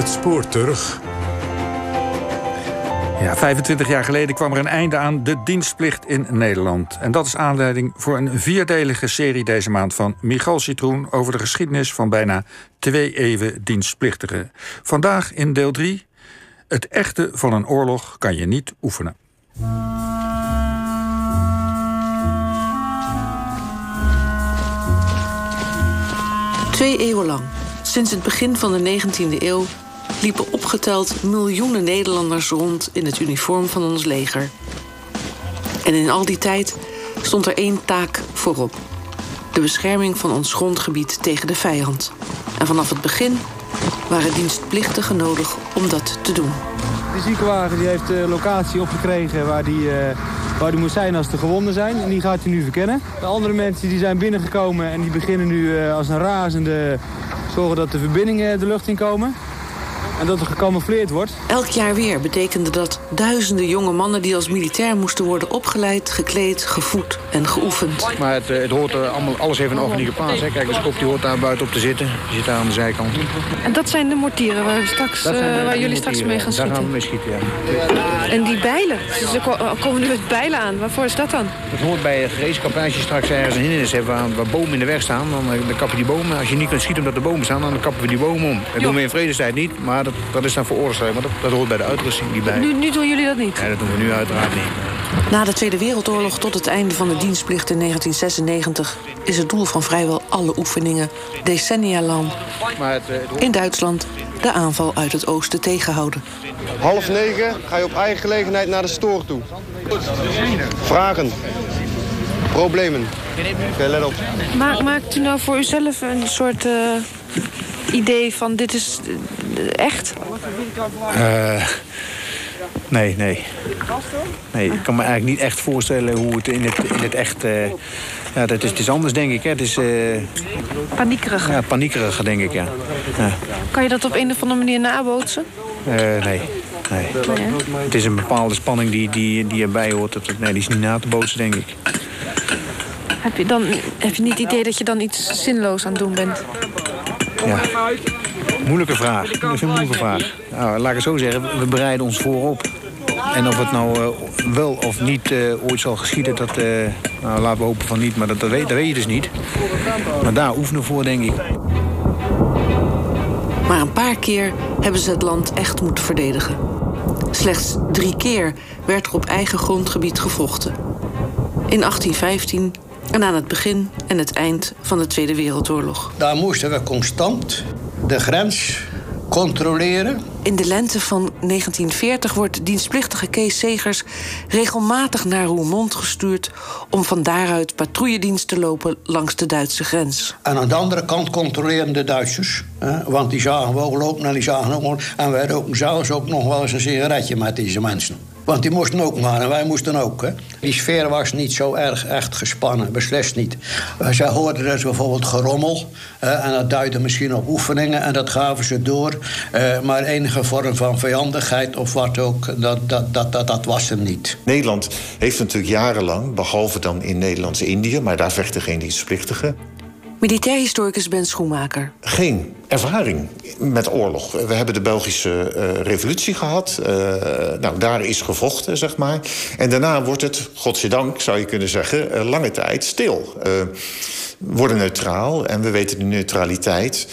Het spoor terug. Ja, 25 jaar geleden kwam er een einde aan de dienstplicht in Nederland. En dat is aanleiding voor een vierdelige serie deze maand van Michal Citroen over de geschiedenis van bijna twee eeuwen dienstplichtigen. Vandaag in deel 3. Het echte van een oorlog kan je niet oefenen. Twee eeuwen lang, sinds het begin van de 19e eeuw, liepen opgeteld miljoenen Nederlanders rond in het uniform van ons leger. En in al die tijd stond er één taak voorop: de bescherming van ons grondgebied tegen de vijand. En vanaf het begin waren dienstplichtigen nodig om dat te doen. De ziekenwagen die heeft de locatie opgekregen waar die, uh, waar moet zijn als de gewonden zijn. En die gaat hij nu verkennen. De andere mensen die zijn binnengekomen en die beginnen nu uh, als een razende zorgen dat de verbindingen de lucht in komen en dat er gecamoufleerd wordt. Elk jaar weer betekende dat duizenden jonge mannen die als militair moesten worden opgeleid, gekleed, gevoed en geoefend. Maar het, eh, het hoort er allemaal, alles heeft een organieke plaats. Hè. Kijk, de kop die hoort daar buiten op te zitten. Die zit daar aan de zijkant. En dat zijn de mortieren waar, we straks, uh, waar jullie straks mee gaan schieten? Daar gaan we mee schieten, ja. En die bijlen? Dus er komen nu met bijlen aan. Waarvoor is dat dan? Dat hoort bij een gereedschap. Als je straks ergens een hindernis hebt waar, waar bomen in de weg staan, dan, eh, dan kappen die bomen. Als je niet kunt schieten omdat de bomen staan, dan kappen we die bomen om. Dat doen we in vredestijd niet, maar dat, dat is dan oorlogsstrijd. Maar dat, dat hoort bij de uitrusting die bij. Nu, nu doen jullie dat niet? Nee, dat doen we nu uiteraard niet. Na de Tweede Wereldoorlog tot het einde van de dienstplicht in 1996 is het doel van vrijwel alle oefeningen decennia lang in Duitsland de aanval uit het oosten tegenhouden. Half negen ga je op eigen gelegenheid naar de stoor toe. Vragen. Problemen. Oké, let op. Maak, maakt u nou voor uzelf een soort uh, idee van dit is echt? Uh, nee, nee. Nee, ik kan me eigenlijk niet echt voorstellen hoe het in het, in het echt... Uh, ja, dat is, het is anders, denk ik. Hè. Het is... Uh, paniekeriger? Ja, paniekeriger, denk ik, ja. ja. Kan je dat op een of andere manier nabootsen? nee. Nee. nee het is een bepaalde spanning die, die, die erbij hoort. Dat, nee, die is niet na te bootsen, denk ik. Heb je, dan, heb je niet het idee dat je dan iets zinloos aan het doen bent? Ja. Moeilijke vraag. Dat is een moeilijke vraag. Nou, laat ik het zo zeggen, we bereiden ons voorop. En of het nou uh, wel of niet uh, ooit zal geschieden, dat uh, nou, laten we hopen van niet. Maar dat, dat, weet, dat weet je dus niet. Maar daar oefenen voor, denk ik. Maar een paar keer hebben ze het land echt moeten verdedigen. Slechts drie keer werd er op eigen grondgebied gevochten. In 1815 en aan het begin en het eind van de Tweede Wereldoorlog. Daar moesten we constant de grens controleren. In de lente van 1940 wordt dienstplichtige Kees Segers regelmatig naar Roermond gestuurd om van daaruit patrouilledienst te lopen langs de Duitse grens. En aan de andere kant controleren de Duitsers. Hè, want die zagen we ook lopen en die zagen ook. En wij roken zelfs ook nog wel eens een sigaretje met deze mensen. Want die moesten ook maar en wij moesten ook. Hè. Die sfeer was niet zo erg echt gespannen, beslist niet. Zij hoorden dus bijvoorbeeld gerommel. En dat duidde misschien op oefeningen en dat gaven ze door. Uh, maar enige vorm van vijandigheid of wat ook, dat, dat, dat, dat, dat was hem niet. Nederland heeft natuurlijk jarenlang, behalve dan in Nederlands-Indië... maar daar vechten geen dienstplichtigen... Militair historicus Ben Schoenmaker. Geen ervaring met oorlog. We hebben de Belgische uh, revolutie gehad. Uh, nou, daar is gevochten, zeg maar. En daarna wordt het, godzijdank zou je kunnen zeggen, uh, lange tijd stil. we worden neutraal en we weten de neutraliteit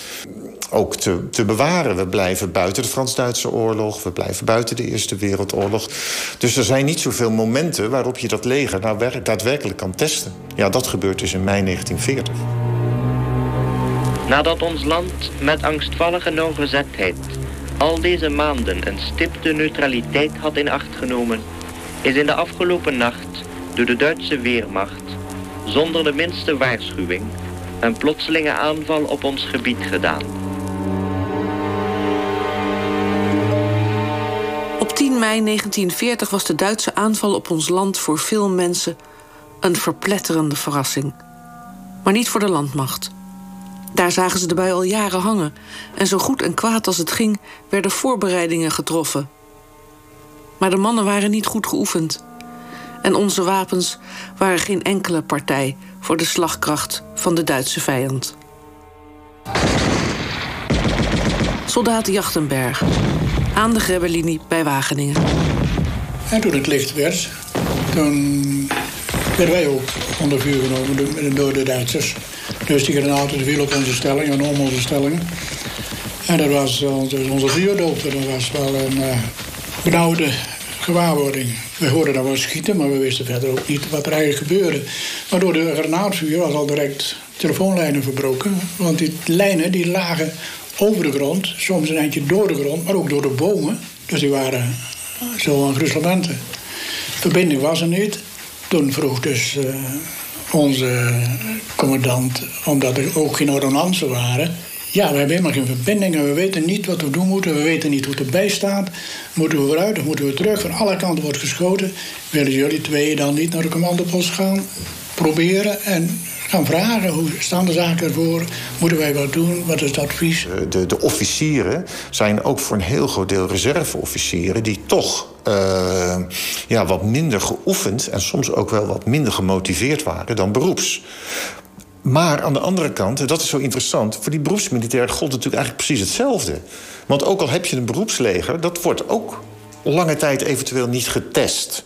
ook te, te bewaren. We blijven buiten de Frans-Duitse oorlog. We blijven buiten de Eerste Wereldoorlog. Dus er zijn niet zoveel momenten waarop je dat leger nou daadwerkelijk kan testen. Ja, dat gebeurt dus in mei 1940. Nadat ons land met angstvallige nauwgezetheid al deze maanden een stipte neutraliteit had in acht genomen, is in de afgelopen nacht door de Duitse Weermacht zonder de minste waarschuwing een plotselinge aanval op ons gebied gedaan. Op 10 mei 1940 was de Duitse aanval op ons land voor veel mensen een verpletterende verrassing. Maar niet voor de landmacht. Daar zagen ze de bui al jaren hangen. En zo goed en kwaad als het ging, werden voorbereidingen getroffen. Maar de mannen waren niet goed geoefend. En onze wapens waren geen enkele partij voor de slagkracht van de Duitse vijand. Soldaat Jachtenberg. Aan de Grebbelinie bij Wageningen. En toen het licht werd, toen werden wij ook onder vuur genomen door de Duitsers. Dus die granaten viel op onze stelling en om onze stelling. En dat was onze, onze vuurdoop. Dat was wel een uh, benauwde gewaarwording. We hoorden dat wel schieten, maar we wisten verder ook niet wat er eigenlijk gebeurde. Maar door de granaatvuur was al direct telefoonlijnen verbroken. Want die lijnen die lagen over de grond, soms een eindje door de grond, maar ook door de bomen. Dus die waren zo aan gruzelementen. Verbinding was er niet. Toen vroeg dus onze commandant, omdat er ook geen ordonnansen waren... Ja, we hebben helemaal geen verbinding en we weten niet wat we doen moeten. We weten niet hoe het erbij staat. Moeten we vooruit of moeten we terug? Van alle kanten wordt geschoten. Willen jullie twee dan niet naar de commandopost gaan? Proberen en gaan vragen hoe staan de zaken ervoor? Moeten wij wat doen? Wat is het advies? Eh, de, de officieren zijn ook voor een heel groot deel reserveofficieren... die toch uh, ja, wat minder geoefend en soms ook wel wat minder gemotiveerd waren dan beroeps. Maar aan de andere kant, dat is zo interessant... voor die beroepsmilitair gold natuurlijk eigenlijk precies hetzelfde. Want ook al heb je een beroepsleger... dat wordt ook lange tijd eventueel niet getest.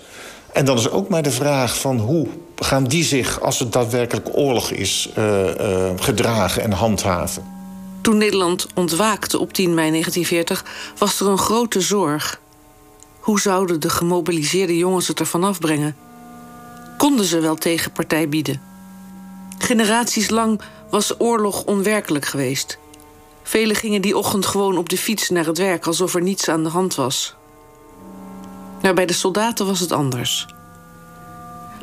En dan is ook maar de vraag van hoe gaan die zich... als het daadwerkelijk oorlog is, uh, uh, gedragen en handhaven. Toen Nederland ontwaakte op 10 mei 1940 was er een grote zorg. Hoe zouden de gemobiliseerde jongens het ervan afbrengen? Konden ze wel tegen partij bieden? Generaties lang was oorlog onwerkelijk geweest. Velen gingen die ochtend gewoon op de fiets naar het werk alsof er niets aan de hand was. Maar bij de soldaten was het anders.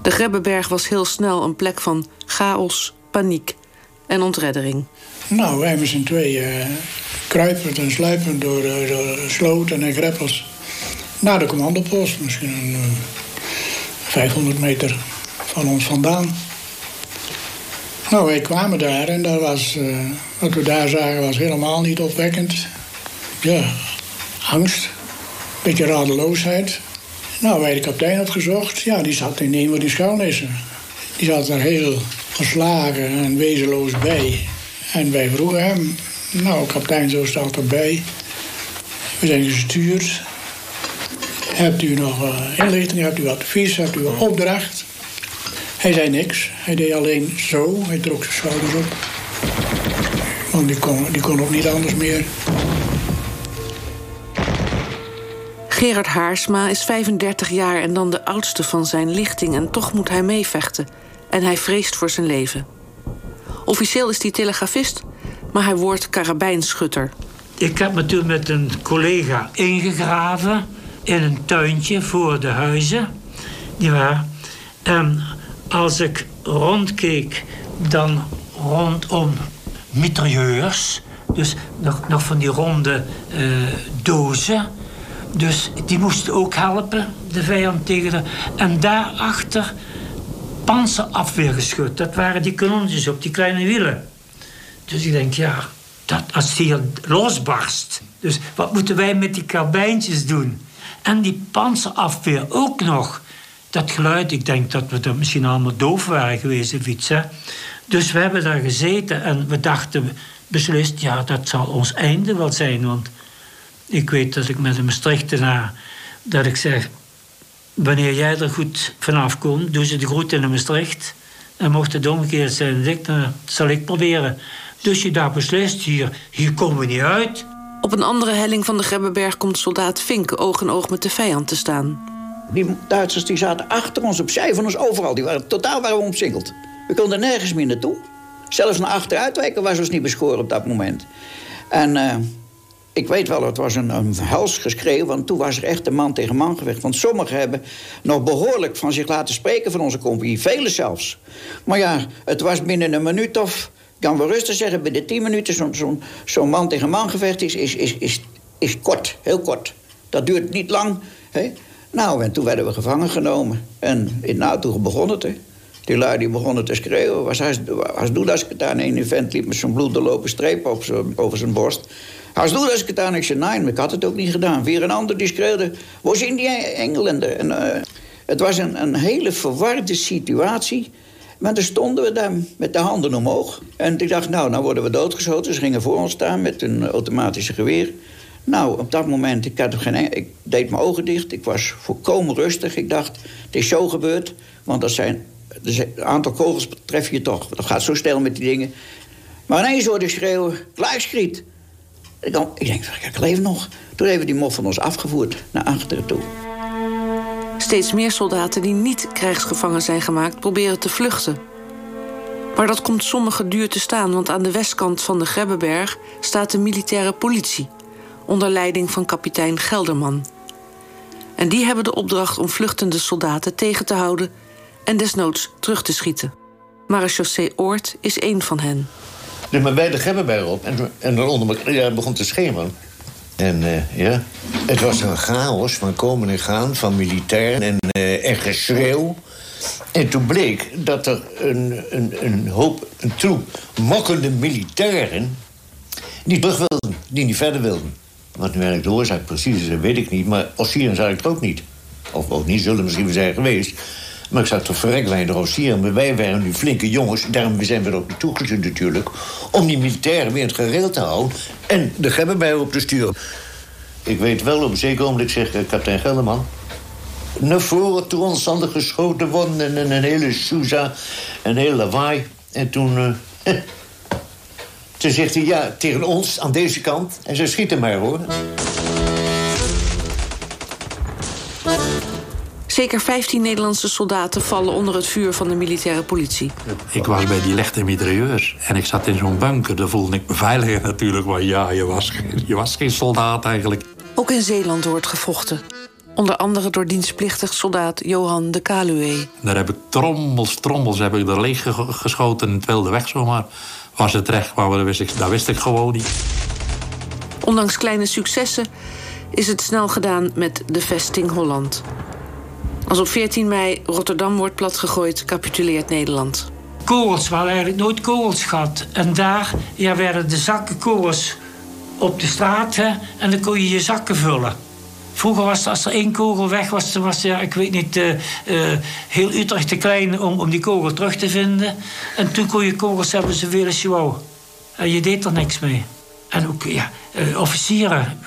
De Grebbeberg was heel snel een plek van chaos, paniek en ontreddering. Nou, wij z'n tweeën uh, kruipend en sluipend door, uh, door sloten en greppels naar de commandopost. Misschien een uh, 500 meter van ons vandaan. Nou, wij kwamen daar en dat was, uh, wat we daar zagen was helemaal niet opwekkend. Ja, angst, beetje radeloosheid. Nou, wij de kapitein opgezocht. Ja, die zat in een van die schuilnissen. Die zat er heel verslagen en wezenloos bij. En wij vroegen hem, nou, kapitein, zo staat erbij. We zijn gestuurd. Hebt u nog uh, inlichting, hebt u advies, hebt u een opdracht? Hij zei niks. Hij deed alleen zo. Hij trok zijn schouders op. Want die kon, die kon ook niet anders meer. Gerard Haarsma is 35 jaar en dan de oudste van zijn lichting... en toch moet hij meevechten. En hij vreest voor zijn leven. Officieel is hij telegrafist, maar hij wordt karabijnschutter. Ik heb me toen met een collega ingegraven... in een tuintje voor de huizen. Waren... En als ik rondkeek, dan rondom mitrailleurs. Dus nog, nog van die ronde uh, dozen. Dus die moesten ook helpen, de vijand tegen de... En daarachter panzerafweergeschut. Dat waren die kanonnetjes op die kleine wielen. Dus ik denk, ja, dat, als die hier losbarst... Dus wat moeten wij met die karbijntjes doen? En die panzerafweer ook nog dat geluid, ik denk dat we er misschien allemaal doof waren geweest of iets. Dus we hebben daar gezeten en we dachten beslist, ja, dat zal ons einde wel zijn. Want ik weet dat ik met een Maastrichtenaar, dat ik zeg, wanneer jij er goed vanaf komt, doe ze de groeten in Maastricht. En mocht het omgekeerd zijn, dan zal ik proberen. Dus je daar beslist, hier, hier komen we niet uit. Op een andere helling van de Grebbeberg komt soldaat Fink oog in oog met de vijand te staan. Die Duitsers die zaten achter ons, opzij van ons, overal. Die waren, totaal waren we omsingeld. We konden nergens meer naartoe. Zelfs naar achteruitwijken was ons niet beschoren op dat moment. En uh, ik weet wel, het was een, een helsgeschreeuw... want toen was er echt een man tegen man gevecht. Want sommigen hebben nog behoorlijk van zich laten spreken van onze compagnie. Velen zelfs. Maar ja, het was binnen een minuut of... Kan wel rustig zeggen, binnen tien minuten zo'n zo zo man tegen man gevecht is, is, is, is, is kort, heel kort. Dat duurt niet lang. Hè? Nou, en toen werden we gevangen genomen. En in NATO begon het, hè. Die lui die begonnen te schreeuwen. Was als doe als ik het aan een vent liep met zo'n bloedlopen streep op over zijn borst. Als doe als ik het aan. Zei, nee, ik had het ook niet gedaan. Weer een ander die schreeuwde, waar zijn die Engelanden? En, uh, het was een, een hele verwarde situatie. Maar dan stonden we daar met de handen omhoog. En ik dacht, nou, nou worden we doodgeschoten. Ze gingen voor ons staan met een automatische geweer. Nou, op dat moment, ik, geen, ik deed mijn ogen dicht. Ik was volkomen rustig. Ik dacht, het is zo gebeurd. Want dat zijn, een aantal kogels tref je toch. Dat gaat zo snel met die dingen. Maar ineens hoorde ik schreeuwen, Kluiskriet. Ik, ik denk, ik leef nog. Toen hebben die mof van ons afgevoerd naar achteren toe. Steeds meer soldaten die niet krijgsgevangen zijn gemaakt... proberen te vluchten. Maar dat komt sommigen duur te staan... want aan de westkant van de Grebbeberg staat de militaire politie... onder leiding van kapitein Gelderman. En die hebben de opdracht om vluchtende soldaten tegen te houden... en desnoods terug te schieten. Marechaussee Oort is één van hen. Dus maar bij de Grebbeberg op en, en begon te schemeren. En uh, ja, het was een chaos van komen en gaan van militairen en, uh, geschreeuw. En toen bleek dat er een, een, een hoop, een troep mokkende militairen... niet terug wilden, die niet verder wilden. Wat nu eigenlijk de oorzaak precies is, weet ik niet. Maar Ossieren zag ik ook niet. Of ook niet, zullen misschien zijn geweest. Maar ik zag toch verrek weinig Ossieren. Maar wij waren nu flinke jongens, daarom zijn we er ook naartoe gezien natuurlijk... om die militairen weer in het gereel te houden en de Gebbenbij op te sturen. Ik weet wel op een zeker ogenblik, zegt kapitein Gelderman... naar voren toen ons geschoten worden en, en een hele Sousa, een hele lawaai. En toen... Uh, toen zegt hij, ja, tegen ons, aan deze kant. En ze schieten maar, hoor. Zeker 15 Nederlandse soldaten vallen onder het vuur van de militaire politie. Ik was bij die lichte mitrailleurs en ik zat in zo'n bunker. Daar voelde ik me veiliger natuurlijk, maar ja, je was, je was geen soldaat eigenlijk. Ook in Zeeland wordt gevochten. Onder andere door dienstplichtig soldaat Johan de Kaluwe. Daar heb ik trommels, trommels heb ik er leeg geschoten in het wilde weg zomaar. Was het recht maar dat wist, ik, dat wist ik gewoon niet. Ondanks kleine successen is het snel gedaan met de vesting Holland. Als op 14 mei Rotterdam wordt platgegooid, capituleert Nederland. Kogels, we hadden eigenlijk nooit kogels gehad. En daar ja, werden de zakken kogels op de straat en dan kon je je zakken vullen. Vroeger was als er één kogel weg was, was ja, ik weet niet, uh, uh, heel Utrecht te klein om, om die kogel terug te vinden. En toen kon je kogels hebben zoveel als je wou. En je deed er niks mee. En ook ja, uh, officieren,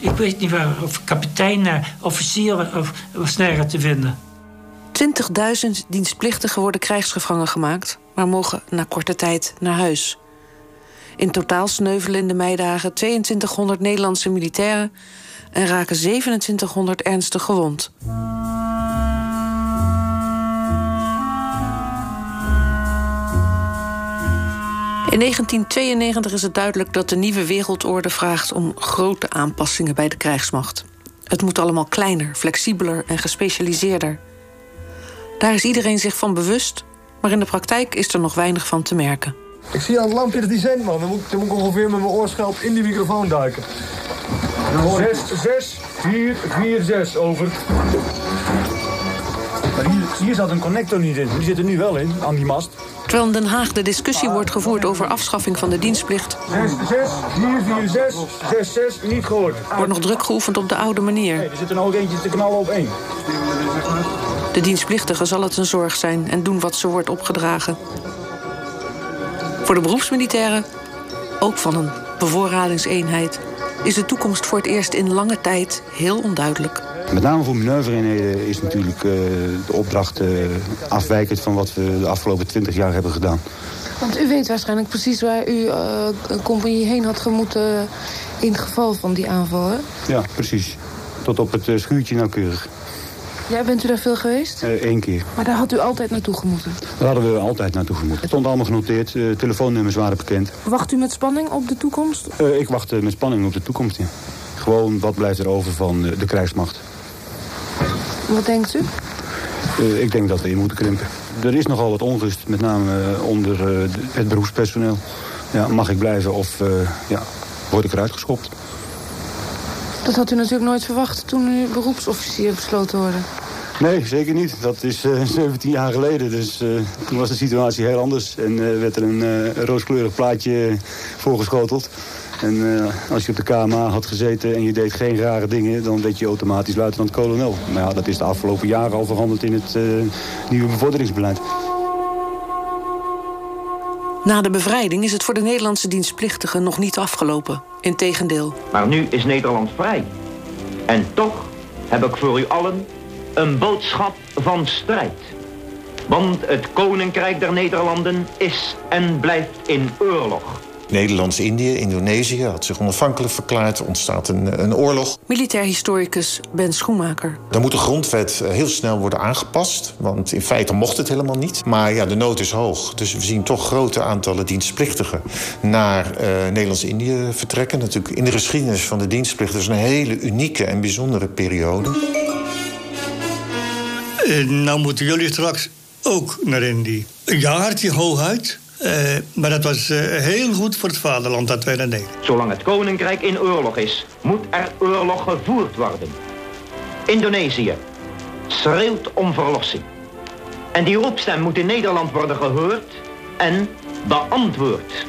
ik weet niet waar, of kapiteinen, officieren, of, nergens te vinden. 20.000 dienstplichtigen worden krijgsgevangen gemaakt, maar mogen na korte tijd naar huis. In totaal sneuvelen in de meidagen 2200 Nederlandse militairen en raken 2700 ernstig gewond. In 1992 is het duidelijk dat de nieuwe wereldorde vraagt om grote aanpassingen bij de krijgsmacht. Het moet allemaal kleiner, flexibeler en gespecialiseerder. Daar is iedereen zich van bewust, maar in de praktijk is er nog weinig van te merken. Ik zie aan het lampje dat die zendt, man. Dan moet, dan moet ik ongeveer met mijn oorschelp in die microfoon duiken. 6, 6, 4, 4, 6, over. Maar hier, hier zat een connector niet in. Die zit er nu wel in, aan die mast. Terwijl in Den Haag de discussie wordt gevoerd over afschaffing van de dienstplicht... 6, 6, 4, 4, 6, 6, 6, niet gehoord. Wordt nog druk geoefend op de oude manier. Nee, er zit er ook eentje te knallen op één. De dienstplichtige zal het een zorg zijn en doen wat ze wordt opgedragen. Voor de beroepsmilitairen, ook van een bevoorradingseenheid... is de toekomst voor het eerst in lange tijd heel onduidelijk. Met name voor manoeuvreeenheden is natuurlijk uh, de opdracht uh, afwijkend... van wat we de afgelopen twintig jaar hebben gedaan. Want u weet waarschijnlijk precies waar u uh, een compagnie heen had gemoeten... in het geval van die aanval, hè? Ja, precies. Tot op het schuurtje nauwkeurig. Ja, bent u daar veel geweest? Eén keer. Maar daar had u altijd naartoe gemoeten? Daar hadden we altijd naartoe gemoeten. Het stond allemaal genoteerd, telefoonnummers waren bekend. Wacht u met spanning op de toekomst? ik wacht met spanning op de toekomst, ja. Gewoon, wat blijft er over van de krijgsmacht? Wat denkt u? Uh, ik denk dat we in moeten krimpen. Er is nogal wat onrust, met name uh, onder uh, het beroepspersoneel. Ja, mag ik blijven of ja, word ik eruit geschopt? Dat had u natuurlijk nooit verwacht toen u beroepsofficier besloten te worden. Nee, zeker niet. Dat is 17 jaar geleden. Dus toen was de situatie heel anders. En werd er een rooskleurig plaatje voorgeschoteld. En uh, als je op de KMA had gezeten en je deed geen rare dingen... dan werd je automatisch luitenant-kolonel. Maar ja, dat is de afgelopen jaren al veranderd in het uh, nieuwe bevorderingsbeleid. Na de bevrijding is het voor de Nederlandse dienstplichtigen nog niet afgelopen. Integendeel. Maar nu is Nederland vrij. En toch heb ik voor u allen een boodschap van strijd. Want het Koninkrijk der Nederlanden is en blijft in oorlog. Nederlands-Indië, Indonesië had zich onafhankelijk verklaard. Er ontstaat een, een oorlog. Militair historicus Ben Schoenmaker. Dan moet de grondwet eh, heel snel worden aangepast. Want in feite mocht het helemaal niet. Maar ja, de nood is hoog. Dus we zien toch grote aantallen dienstplichtigen naar uh, Nederlands-Indië vertrekken. Natuurlijk in de geschiedenis van de dienstplicht is een hele unieke en bijzondere periode. Uh, nou moeten jullie straks ook naar Indië. Een jaartje hooguit. Uh, maar dat was uh, heel goed voor het vaderland dat wij dat deden. Zolang het koninkrijk in oorlog is, moet er oorlog gevoerd worden. Indonesië schreeuwt om verlossing. En die roepstem moet in Nederland worden gehoord en beantwoord.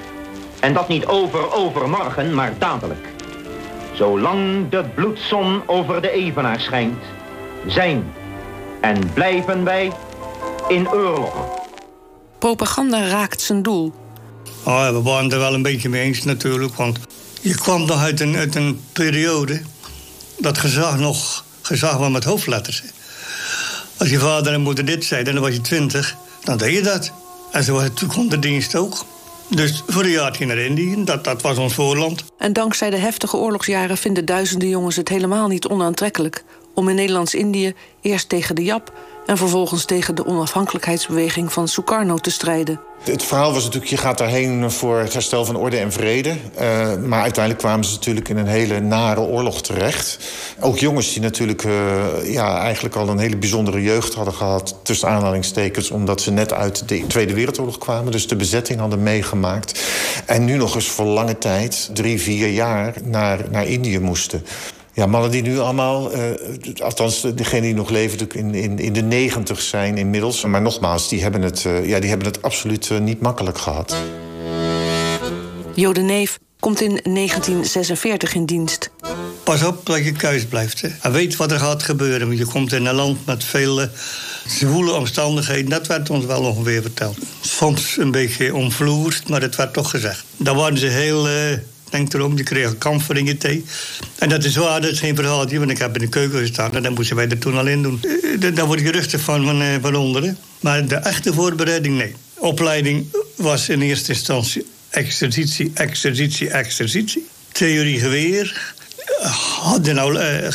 En dat niet over overmorgen, maar dadelijk. Zolang de bloedzon over de evenaar schijnt, zijn en blijven wij in oorlog. Propaganda raakt zijn doel. Oh, we waren het er wel een beetje mee eens natuurlijk. Want je kwam nog uit een, uit een periode dat gezag nog gezag was met hoofdletters. Als je vader en moeder dit zeiden, dan was je twintig, dan deed je dat. En zo was het toen de dienst ook. Dus voor een jaar ging naar Indië, dat, dat was ons voorland. En dankzij de heftige oorlogsjaren vinden duizenden jongens het helemaal niet onaantrekkelijk om in Nederlands-Indië eerst tegen de Jap en vervolgens tegen de onafhankelijkheidsbeweging van Sukarno te strijden. Het verhaal was natuurlijk, je gaat daarheen voor het herstel van orde en vrede. Uh, maar uiteindelijk kwamen ze natuurlijk in een hele nare oorlog terecht. Ook jongens die natuurlijk uh, ja, eigenlijk al een hele bijzondere jeugd hadden gehad... tussen aanhalingstekens, omdat ze net uit de Tweede Wereldoorlog kwamen. Dus de bezetting hadden meegemaakt. En nu nog eens voor lange tijd, drie, vier jaar, naar, naar Indië moesten. Ja, mannen die nu allemaal, uh, althans degenen die nog leven in, in, in de negentig zijn inmiddels. Maar nogmaals, die hebben het, uh, ja, die hebben het absoluut uh, niet makkelijk gehad. Jode Neef komt in 1946 in dienst. Pas op dat je thuis blijft. Hè. En weet wat er gaat gebeuren. Want je komt in een land met veel zwoele omstandigheden. Dat werd ons wel ongeveer verteld. Soms een beetje omvloerd, maar het werd toch gezegd. Daar waren ze heel Denk erom, die kamferingen thee. En dat is waar, dat is geen verhaaltje, want ik heb in de keuken gestaan... en dan moesten wij dat toen al in doen. Daar word je rustig van, van, van onderen. Maar de echte voorbereiding, nee. Opleiding was in eerste instantie exercitie, exercitie, exercitie. Theorie geweer. Hadden nou uh,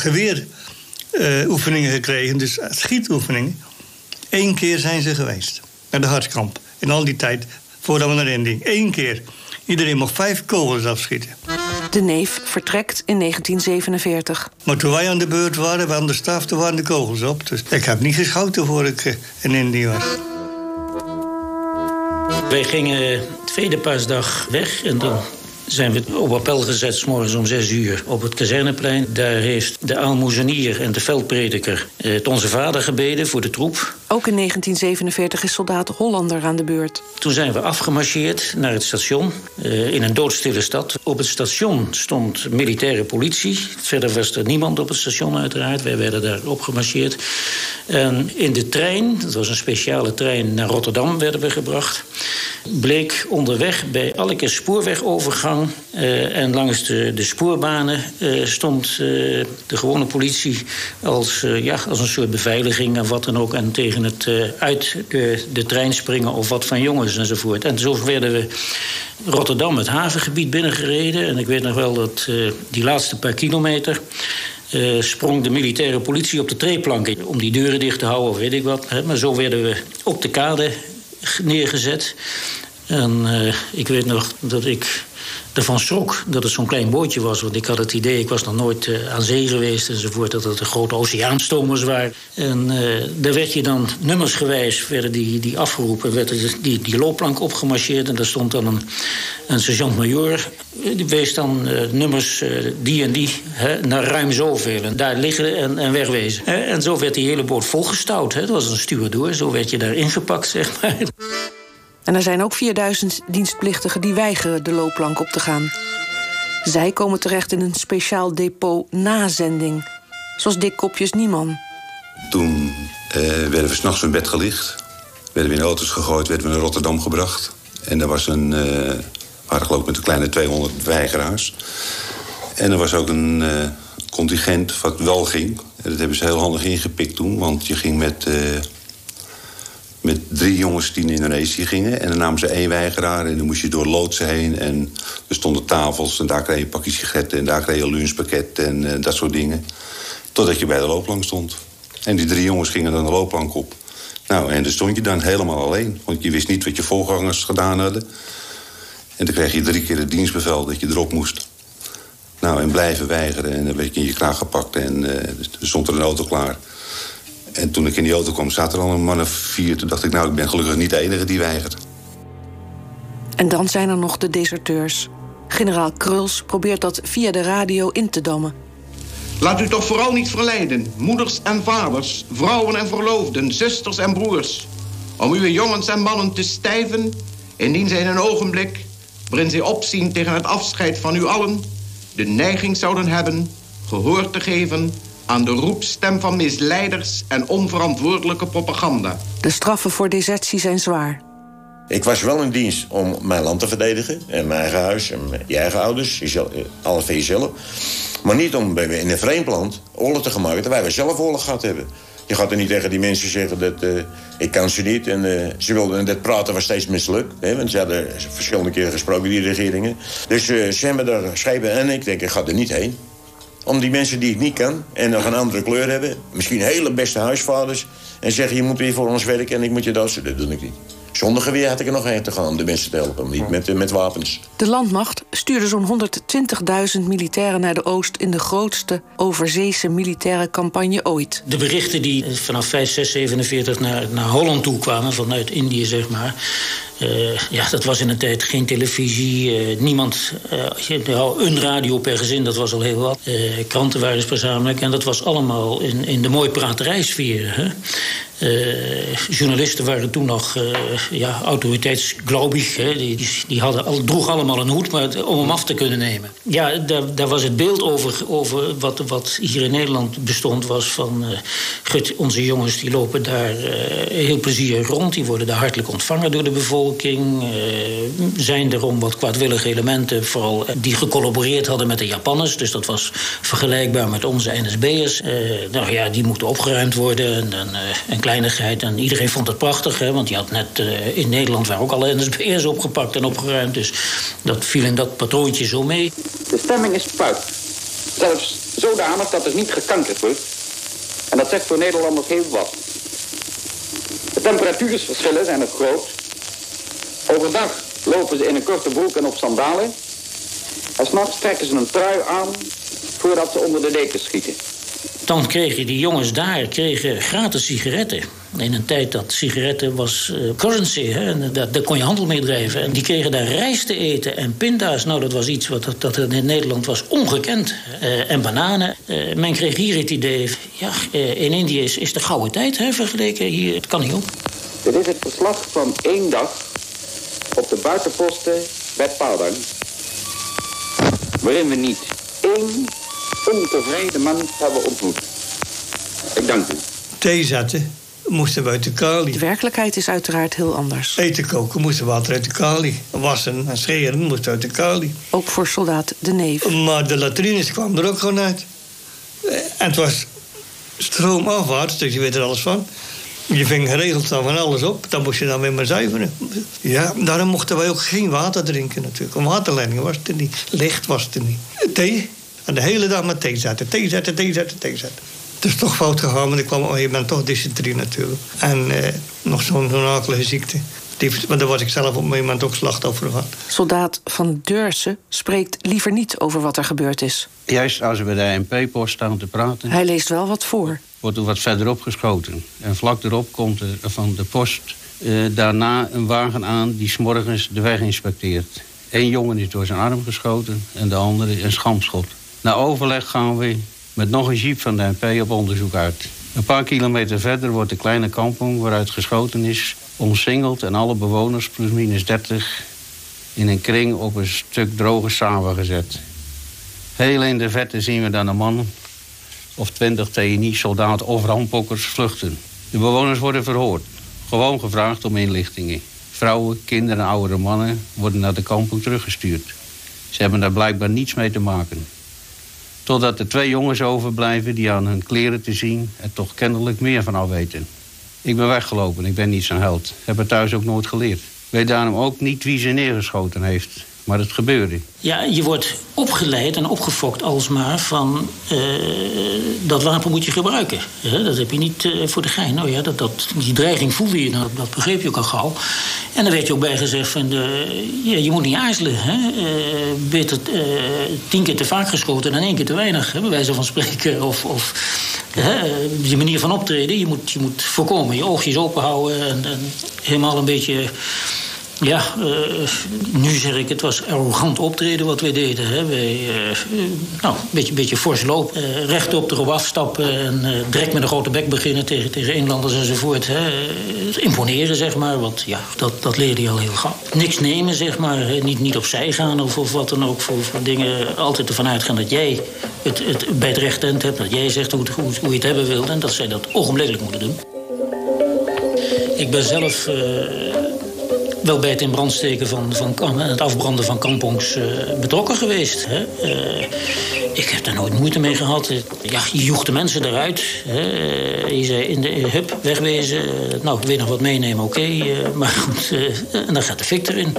geweeroefeningen gekregen, dus schietoefeningen. Eén keer zijn ze geweest, naar de hartkamp. In al die tijd, voordat we naar Indie. Eén keer. Iedereen mocht vijf kogels afschieten. De neef vertrekt in 1947. Maar toen wij aan de beurt waren, aan de staf, toen waren de kogels op. Dus ik heb niet geschoten voor ik eh, in Indië was. Wij gingen tweede paasdag weg en dan zijn we op appel gezet, s morgens om zes uur, op het kazerneplein. Daar heeft de aalmoezenier en de veldprediker het Onze Vader gebeden voor de troep. Ook in 1947 is soldaat Hollander aan de beurt. Toen zijn we afgemarcheerd naar het station uh, in een doodstille stad. Op het station stond militaire politie. Verder was er niemand op het station uiteraard. Wij werden daar opgemarcheerd. En in de trein, dat was een speciale trein, naar Rotterdam werden we gebracht. Bleek onderweg bij elke spoorwegovergang uh, en langs de, de spoorbanen uh, stond de gewone politie als, ja, als een soort beveiliging en wat dan ook. En tegen het uit de, trein springen of wat van jongens enzovoort. En zo werden we Rotterdam, het havengebied, binnengereden. En ik weet nog wel dat die laatste paar kilometer... Sprong de militaire politie op de treeplanken om die deuren dicht te houden of weet ik wat. Hè. Maar zo werden we op de kade neergezet. En ik weet nog dat ik ervan schrok dat het zo'n klein bootje was. Want ik had het idee, ik was nog nooit uh, aan zee geweest enzovoort... dat het een grote oceaanstomers waren. En uh, daar werd je dan nummersgewijs, werden die, die afgeroepen... werd die, die loopplank opgemarcheerd en daar stond dan een, een sergeant-majoor... die wees dan nummers die en die hè, naar ruim zoveel. En daar liggen en, en wegwezen. En zo werd die hele boot volgestouwd. Hè. Dat was een stuurdoor, zo werd je daar ingepakt, zeg maar... En er zijn ook 4000 dienstplichtigen die weigeren de loopplank op te gaan. Zij komen terecht in een speciaal depot nazending. Zoals Dick Kopjes Nieman. Toen eh, werden we s'nachts in bed gelicht. Werden we in auto's gegooid, werden we naar Rotterdam gebracht. En er was een, uh, waren geloof ik met een kleine 200 weigeraars. En er was ook een uh, contingent wat wel ging. En dat hebben ze heel handig ingepikt toen. Want je ging met, uh, met drie jongens die in Indonesië gingen. En dan namen ze één weigeraar en dan moest je door loodsen heen. En er stonden tafels en daar kreeg je een pakje sigaretten... en daar kreeg je een lunchpakket en dat soort dingen. Totdat je bij de loopplank stond. En die drie jongens gingen dan de loopplank op. Nou, en dan stond je dan helemaal alleen. Want je wist niet wat je voorgangers gedaan hadden. En dan kreeg je drie keer het dienstbevel dat je erop moest. Nou, en blijven weigeren. En dan werd je in je kraag gepakt en uh, stond er een auto klaar. En toen ik in die auto kwam, zat er al een man of vier. Toen dacht ik, nou, ik ben gelukkig niet de enige die weigert. En dan zijn er nog de deserteurs. Generaal Kruls probeert dat via de radio in te dammen. Laat u toch vooral niet verleiden, moeders en vaders, vrouwen en verloofden, zusters en broers, om uw jongens en mannen te stijven, indien zij in een ogenblik, waarin zij opzien tegen het afscheid van u allen, de neiging zouden hebben gehoor te geven aan de roepstem van misleiders en onverantwoordelijke propaganda. De straffen voor desertie zijn zwaar. Ik was wel in dienst om mijn land te verdedigen. En mijn eigen huis en je eigen ouders. Alles van jezelf. Maar niet om in een vreemd land oorlog te gaan maken... terwijl we zelf oorlog gehad hebben. Je gaat er niet tegen die mensen zeggen dat uh, ik kan ze niet. En uh, ze wilden, en dat praten was steeds mislukt. Hè, want ze hadden verschillende keren gesproken, die regeringen. Dus uh, ze hebben daar schepen en ik denk, ik ga er niet heen. Om die mensen die ik niet kan en nog een andere kleur hebben... misschien hele beste huisvaders... en zeggen, je moet weer voor ons werken en ik moet je dat... Dat doe ik niet. Zonder geweer had ik er nog heen te gaan om de mensen te helpen, niet met, met wapens. De landmacht stuurde zo'n 120.000 militairen naar de oost... in de grootste overzeese militaire campagne ooit. De berichten die vanaf 5, 6, 47 naar, naar Holland toe kwamen, vanuit Indië zeg maar... Uh, ja, dat was in een tijd geen televisie, uh, niemand... Uh, een radio per gezin, dat was al heel wat. kranten waren gezamenlijk en dat was allemaal in, in de mooie praterijsfeer. Hè? journalisten waren toen nog ja, autoriteitsglaubig. Hè? Die, die, die hadden al, droeg allemaal een hoed maar, om hem af te kunnen nemen. Ja, daar, was het beeld over, over wat, wat hier in Nederland bestond... was van, gut, onze jongens die lopen daar heel plezierig rond. Die worden daar hartelijk ontvangen door de bevolking Uh, zijn er om wat kwaadwillige elementen, vooral die gecollaboreerd hadden met de Japanners. Dus dat was vergelijkbaar met onze NSB'ers. Uh, nou ja, die moeten opgeruimd worden. En, en een kleinigheid. En iedereen vond het prachtig, hè, want je had net in Nederland waar ook alle NSB'ers opgepakt en opgeruimd. Dus dat viel in dat patroontje zo mee. De stemming is puik. Zelfs zodanig dat er niet gekankerd wordt. En dat zegt voor Nederlanders heel wat. De temperatuursverschillen zijn er groot. Overdag lopen ze in een korte broek en op sandalen. En s'nachts trekken ze een trui aan voordat ze onder de dekens schieten. Dan kregen die jongens daar kregen gratis sigaretten. In een tijd dat sigaretten was uh, currency, hè, en daar, daar, kon je handel mee drijven. En die kregen daar rijst te eten en pinda's. Nou, dat was iets wat dat, dat in Nederland was ongekend. Uh, en bananen. Uh, men kreeg hier het idee, ja, in Indië is, is de gouden tijd hè, vergeleken hier. Het kan niet op. Dit is het verslag van één dag op de buitenposten bij Padang. Waarin we niet één ontevreden man hebben ontmoet. Ik dank u. Thee zetten moesten we uit de kali. De werkelijkheid is uiteraard heel anders. Eten koken moesten water uit de kali. Wassen en scheren moesten uit de kali. Ook voor soldaat De Neef. Maar de latrines kwamen er ook gewoon uit. En het was stroomafwaarts, dus je weet er alles van. Je ving geregeld dan van alles op. Dan moest je dan weer maar zuiveren. Ja, daarom mochten wij ook geen water drinken natuurlijk. Een waterleiding was er niet. Licht was er niet. Thee. En de hele dag met thee zetten. Thee zetten, thee zetten, thee zetten. Het is toch fout gegaan, want ik kwam op een gegeven moment toch dysenterie natuurlijk. En eh, nog zo'n zo akelige ziekte. Die, maar daar was ik zelf op een gegeven moment ook slachtoffer van. Soldaat Van Deursen spreekt liever niet over wat er gebeurd is. Juist als we de MP-post staan te praten... Hij leest wel wat voor wordt er wat verderop geschoten. En vlak erop komt er van de post uh, daarna een wagen aan die s'morgens de weg inspecteert. Eén jongen is door zijn arm geschoten en de andere een schampschot. Na overleg gaan we met nog een jeep van de MP op onderzoek uit. Een paar kilometer verder wordt de kleine kampong waaruit geschoten is... omsingeld en alle bewoners, plus minus 30... in een kring op een stuk droge samen gezet. Heel in de vette zien we dan een man of 20 TNI-soldaten of rampokkers vluchten. De bewoners worden verhoord. Gewoon gevraagd om inlichtingen. vrouwen, kinderen en oudere mannen worden naar de kampong teruggestuurd. Ze hebben daar blijkbaar niets mee te maken. Totdat er twee jongens overblijven die aan hun kleren te zien er toch kennelijk meer van al weten. Ik ben weggelopen, ik ben niet zo'n held. Heb het thuis ook nooit geleerd. Weet daarom ook niet wie ze neergeschoten heeft. Maar het gebeurde. Ja, je wordt opgeleid en opgefokt alsmaar van uh, dat wapen moet je gebruiken. Dat heb je niet uh, voor de gein. Nou ja, dat, dat, die dreiging voelde je, nou, dat begreep je ook al gauw. En dan werd je ook bij gezegd van, ja, je moet niet aarzelen. Hè? Beter tien keer te vaak geschoten dan één keer te weinig, hè, bij wijze van spreken. Of, of je manier van optreden, je moet, je moet voorkomen. Je oogjes open houden en, en helemaal een beetje ja, uh, nu zeg ik, het was arrogant optreden wat wij deden. Hè. Wij, uh, nou, een beetje, beetje fors lopen, uh, rechtop erop afstappen... en direct met een grote bek beginnen tegen, tegen Inlanders enzovoort. Hè. imponeren, zeg maar, want ja, dat, dat leerde je al heel gauw. Niks nemen, zeg maar. Niet, niet opzij gaan of, of wat dan ook voor, voor dingen. Altijd ervan uitgaan dat jij het, het bij het recht eind hebt... dat jij zegt hoe, hoe, hoe je het hebben wilt... en dat zij dat ogenblikkelijk moeten doen. Ik ben zelf wel bij het in brand steken van, van het afbranden van kampongs uh, betrokken geweest. Hè? Uh, ik heb daar nooit moeite mee gehad. Je joeg de mensen eruit. Hè? Je zei in de hup, wegwezen. Nou, ik weet nog wat meenemen, oké. Maar goed, en dan gaat de fik erin.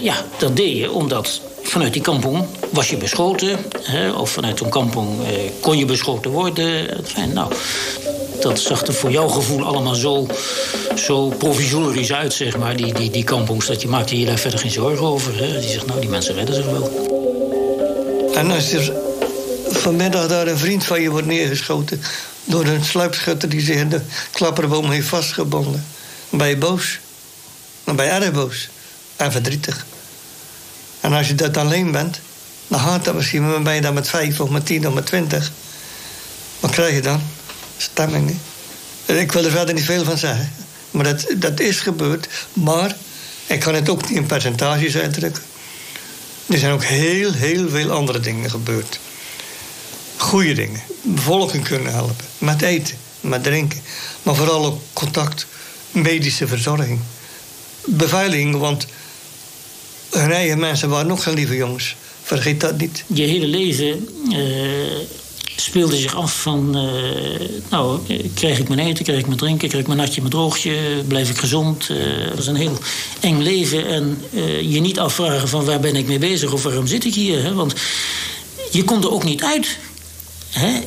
ja, dat deed je omdat vanuit die kampong was je beschoten. Hè? Of vanuit zo'n kampong kon je beschoten worden. Nou, dat zag er voor jouw gevoel allemaal zo, zo provisorisch uit, zeg maar, die, die, die kampongs. Dat je maakte je daar verder geen zorgen over. Hè? Die zegt, nou, die mensen redden zich wel. En als er vanmiddag daar een vriend van je wordt neergeschoten... door een sluipschutter die zich in de klapperboom heeft vastgebonden... dan ben je boos. Dan ben je erg boos. En verdrietig. En als je dat alleen bent, dan gaat dat misschien... dan ben je dan met vijf of met tien of met twintig. Wat krijg je dan? Stemmingen. Ik wil er verder niet veel van zeggen. Maar dat, dat is gebeurd. Maar ik kan het ook niet in percentages uitdrukken. Er zijn ook heel, heel veel andere dingen gebeurd. Goede dingen. Bevolking kunnen helpen. Met eten, met drinken. Maar vooral ook contact. Medische verzorging. Beveiliging, want hun eigen mensen waren nog geen lieve jongens. Vergeet dat niet. Je hele leven uh, speelde zich af van... Uh, nou, krijg ik mijn eten, krijg ik mijn drinken... krijg ik mijn natje, mijn droogje, blijf ik gezond. Uh, is een heel eng leven. En uh, je niet afvragen van waar ben ik mee bezig... of waarom zit ik hier. Hè? Want je kon er ook niet uit.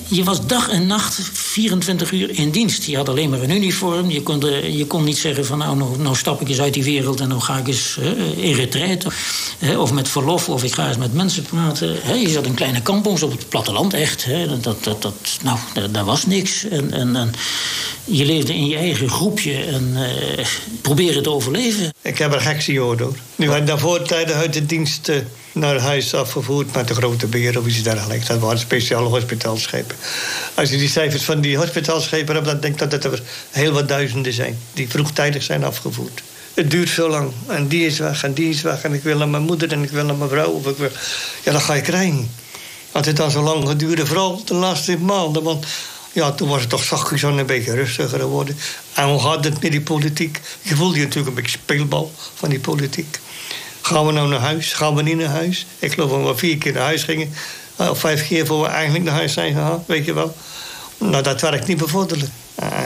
Je was dag en nacht 24 uur in dienst. Je had alleen maar een uniform. Je kon, je kon niet zeggen van nou, nou, nou, stap ik eens uit die wereld... en dan ga ik eens in retraite. Of met verlof, of ik ga eens met mensen praten. Je zat in kleine kampongs op het platteland, echt. Dat, dat, dat, nou, daar was niks. En, en, en je leefde in je eigen groepje en uh, proberen te overleven. Ik heb er gehoord hoor. Nu waren daarvoor tijden uit de dienst uh, naar huis afgevoerd met de grote beer of iets dergelijks. Dat waren speciale hospitaalschepen. Als je die cijfers van die hospitaalschepen hebt, dan denk ik dat er heel wat duizenden zijn die vroegtijdig zijn afgevoerd. Het duurt zo lang. En die is weg en die is weg. En ik wil naar mijn moeder en ik wil naar mijn vrouw. Of ik. Ja, dat ga je krijgen. Als het dan zo lang duren, vooral de laatste maanden. Want ja, toen was het toch zachtjes aan een beetje rustiger geworden. En hoe gaat het met die politiek? Je voelde je natuurlijk een beetje speelbal van die politiek. Gaan we nou naar huis? Gaan we niet naar huis? Ik geloof dat we vier keer naar huis gingen. Eh, of vijf keer voor we eigenlijk naar huis zijn gegaan, weet je wel. Nou, dat werkt niet bevorderlijk.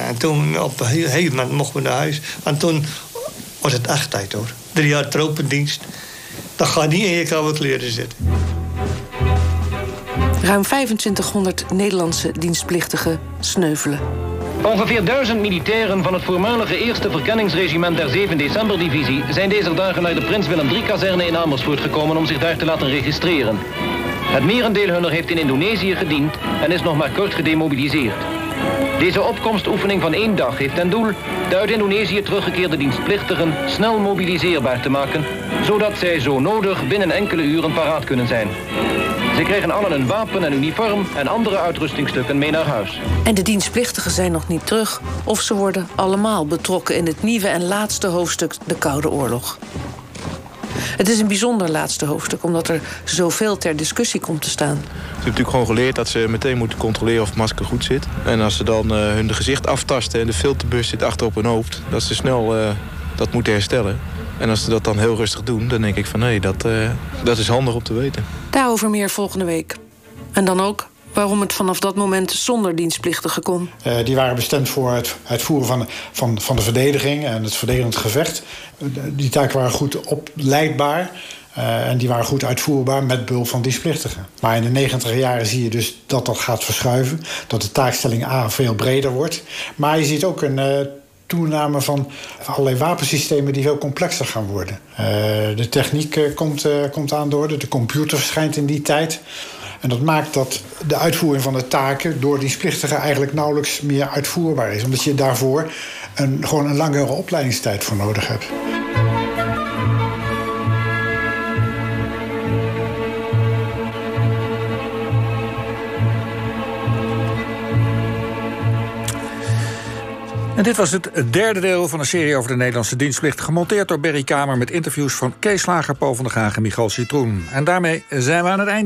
En toen, op een gegeven moment, mochten we naar huis. En toen was het echt tijd, hoor. Drie jaar tropendienst. Dat gaat niet in je koude kleren zitten. Ruim 2500 Nederlandse dienstplichtigen sneuvelen. Ongeveer duizend militairen van het voormalige eerste verkenningsregiment der 7 december divisie zijn deze dagen naar de Prins Willem III-kazerne in Amersfoort gekomen om zich daar te laten registreren. Het merendeel hunner heeft in Indonesië gediend en is nog maar kort gedemobiliseerd. Deze opkomstoefening van één dag heeft ten doel de uit Indonesië teruggekeerde dienstplichtigen snel mobiliseerbaar te maken, zodat zij zo nodig binnen enkele uren paraat kunnen zijn. Ze kregen allen een wapen en uniform en andere uitrustingstukken mee naar huis. En de dienstplichtigen zijn nog niet terug... of ze worden allemaal betrokken in het nieuwe en laatste hoofdstuk... de Koude Oorlog. Het is een bijzonder laatste hoofdstuk, omdat er zoveel ter discussie komt te staan. Ze hebben natuurlijk gewoon geleerd dat ze meteen moeten controleren of het masker goed zit. En als ze dan uh, hun gezicht aftasten en de filterbus zit achter op hun hoofd... dat ze snel uh, dat moeten herstellen. En als ze dat dan heel rustig doen, dan denk ik van hé, dat, uh, dat is handig om te weten. Daarover meer volgende week. En dan ook waarom het vanaf dat moment zonder dienstplichtigen kon. Uh, die waren bestemd voor het uitvoeren van, van, van de verdediging en het verdedigend gevecht. Die taken waren goed opleidbaar. Uh, en die waren goed uitvoerbaar met behulp van dienstplichtigen. Maar in de negentiger jaren zie je dus dat dat gaat verschuiven. Dat de taakstelling A veel breder wordt. Maar je ziet ook een uh, toename van allerlei wapensystemen die veel complexer gaan worden. Uh, de techniek komt, komt aan de orde. De computer verschijnt in die tijd. En dat maakt dat de uitvoering van de taken door dienstplichtigen eigenlijk nauwelijks meer uitvoerbaar is. Omdat je daarvoor een, gewoon een langere opleidingstijd voor nodig hebt. En dit was het derde deel van een serie over de Nederlandse dienstplicht... gemonteerd door Berry Kamer met interviews van Kees Slager, Paul van der Gaag en Michal Citroen. En daarmee zijn we aan het einde.